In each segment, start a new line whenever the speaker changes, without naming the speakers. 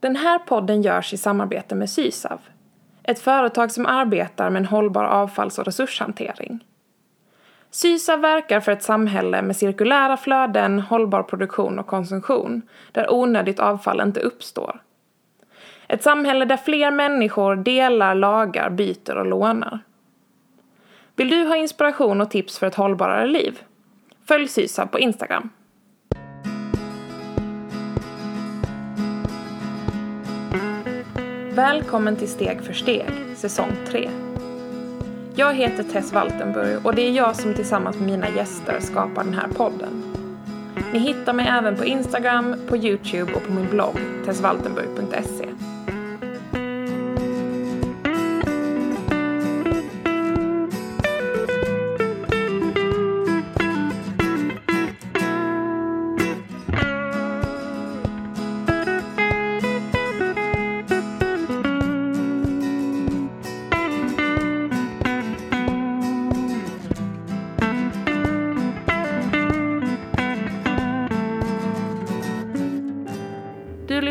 Den här podden görs i samarbete med Sysav, ett företag som arbetar med en hållbar avfalls och resurshantering. Sysav verkar för ett samhälle med cirkulära flöden, hållbar produktion och konsumtion, där onödigt avfall inte uppstår. Ett samhälle där fler människor delar, lagar, byter och lånar. Vill du ha inspiration och tips för ett hållbarare liv? Följ Sysav på Instagram. Välkommen till Steg för steg, säsong 3. Jag heter Tess Waltenburg och det är jag som tillsammans med mina gäster skapar den här podden. Ni hittar mig även på Instagram, på Youtube och på min blogg tessvaltenburg.se.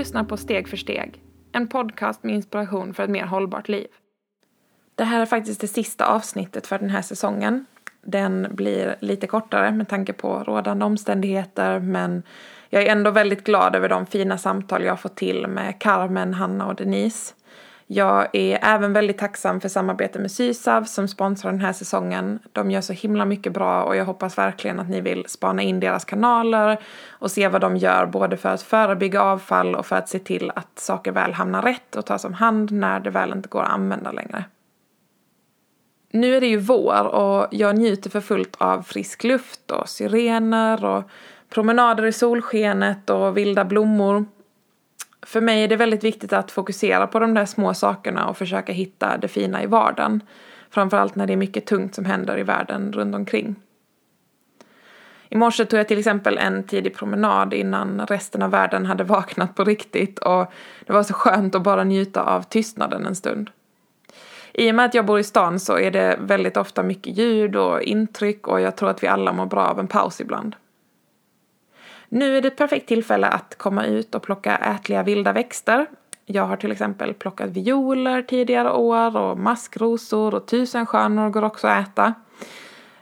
lyssnar på Steg för steg, en podcast med inspiration för ett mer hållbart liv. Det här är faktiskt det sista avsnittet för den här säsongen. Den blir lite kortare med tanke på rådande omständigheter men jag är ändå väldigt glad över de fina samtal jag har fått till med Carmen, Hanna och Denise. Jag är även väldigt tacksam för samarbetet med Sysav som sponsrar den här säsongen. De gör så himla mycket bra och jag hoppas verkligen att ni vill spana in deras kanaler och se vad de gör både för att förebygga avfall och för att se till att saker väl hamnar rätt och tas om hand när det väl inte går att använda längre. Nu är det ju vår och jag njuter för fullt av frisk luft och syrener och promenader i solskenet och vilda blommor för mig är det väldigt viktigt att fokusera på de där små sakerna och försöka hitta det fina i vardagen. Framförallt när det är mycket tungt som händer i världen runt omkring. I morse tog jag till exempel en tidig promenad innan resten av världen hade vaknat på riktigt och det var så skönt att bara njuta av tystnaden en stund. I och med att jag bor i stan så är det väldigt ofta mycket ljud och intryck och jag tror att vi alla mår bra av en paus ibland. Nu är det ett perfekt tillfälle att komma ut och plocka ätliga vilda växter. Jag har till exempel plockat violer tidigare år och maskrosor och tusenstjärnor går också att äta.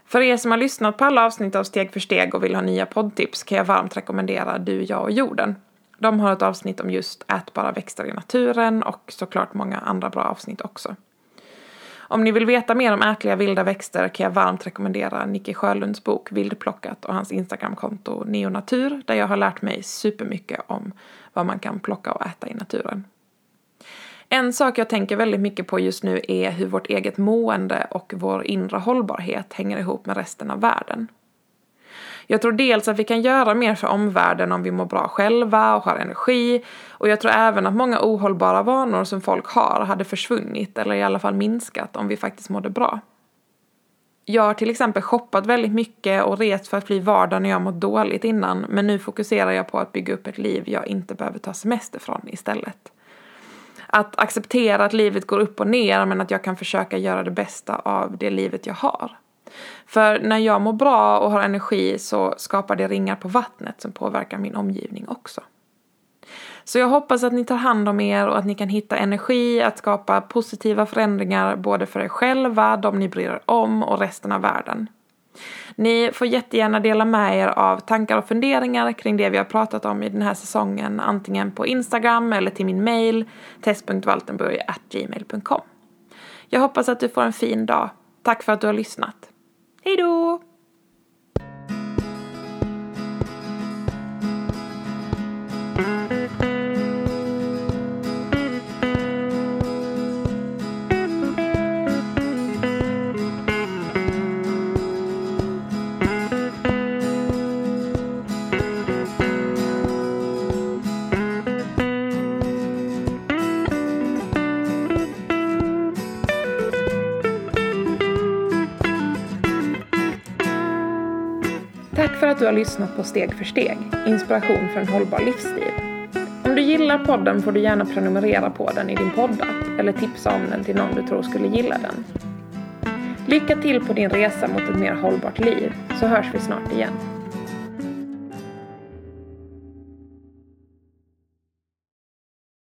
För er som har lyssnat på alla avsnitt av Steg för steg och vill ha nya poddtips kan jag varmt rekommendera Du, jag och jorden. De har ett avsnitt om just ätbara växter i naturen och såklart många andra bra avsnitt också. Om ni vill veta mer om ätliga vilda växter kan jag varmt rekommendera Nicke Sjölunds bok Vildplockat och hans Instagramkonto Neonatur där jag har lärt mig supermycket om vad man kan plocka och äta i naturen. En sak jag tänker väldigt mycket på just nu är hur vårt eget mående och vår inre hållbarhet hänger ihop med resten av världen. Jag tror dels att vi kan göra mer för omvärlden om vi mår bra själva och har energi. Och jag tror även att många ohållbara vanor som folk har hade försvunnit eller i alla fall minskat om vi faktiskt mådde bra. Jag har till exempel shoppat väldigt mycket och rest för att bli vardag när jag mått dåligt innan men nu fokuserar jag på att bygga upp ett liv jag inte behöver ta semester från istället. Att acceptera att livet går upp och ner men att jag kan försöka göra det bästa av det livet jag har. För när jag mår bra och har energi så skapar det ringar på vattnet som påverkar min omgivning också. Så jag hoppas att ni tar hand om er och att ni kan hitta energi att skapa positiva förändringar både för er själva, de ni bryr er om och resten av världen. Ni får jättegärna dela med er av tankar och funderingar kring det vi har pratat om i den här säsongen antingen på Instagram eller till min mail test.waltenburg.gmail.com Jag hoppas att du får en fin dag. Tack för att du har lyssnat. Hej då! För att du har lyssnat på Steg för steg, inspiration för en hållbar livsstil. Om du gillar podden får du gärna prenumerera på den i din poddapp eller tipsa om den till någon du tror skulle gilla den. Lycka till på din resa mot ett mer hållbart liv, så hörs vi snart igen.